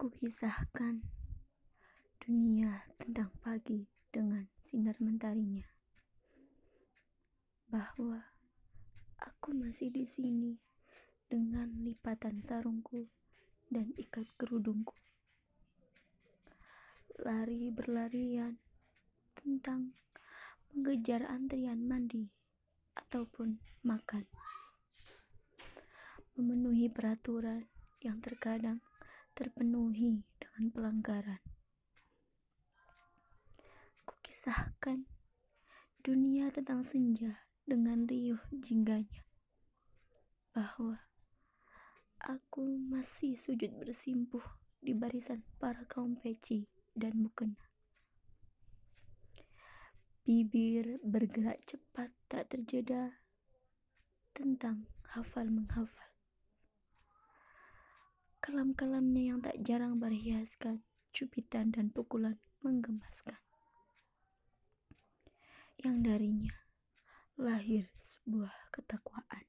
Kukisahkan dunia tentang pagi dengan sinar mentarinya, bahwa aku masih di sini dengan lipatan sarungku dan ikat kerudungku. Lari berlarian tentang mengejar antrian mandi ataupun makan. Memenuhi peraturan yang terkadang terpenuhi dengan pelanggaran. Kukisahkan dunia tentang senja dengan riuh jingganya. Bahwa aku masih sujud bersimpuh di barisan para kaum peci dan mukena. Bibir bergerak cepat tak terjeda tentang hafal menghafal Kalam-kalamnya yang tak jarang berhiaskan cubitan dan pukulan menggemaskan. Yang darinya lahir sebuah ketakwaan.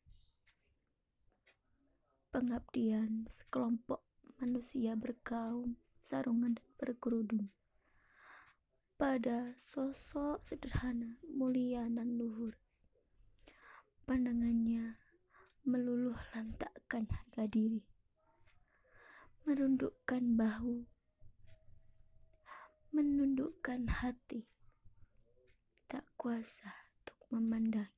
Pengabdian sekelompok manusia berkaum, sarungan dan berkerudung. Pada sosok sederhana, mulia dan luhur. Pandangannya meluluh lantakkan harga diri merundukkan bahu, menundukkan hati, tak kuasa untuk memandangi.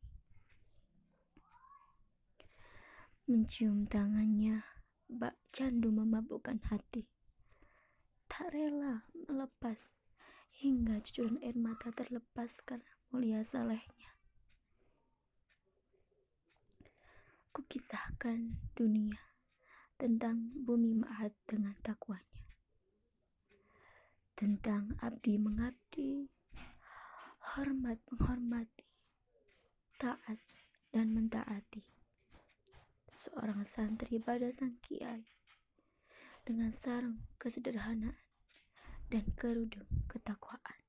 Mencium tangannya, bak candu memabukkan hati. Tak rela melepas hingga cucuran air mata terlepas karena mulia salehnya. Kukisahkan dunia tentang bumi ma'at dengan takwanya. Tentang abdi mengabdi, hormat menghormati, taat dan mentaati. Seorang santri pada sang kiai dengan sarung kesederhanaan dan kerudung ketakwaan.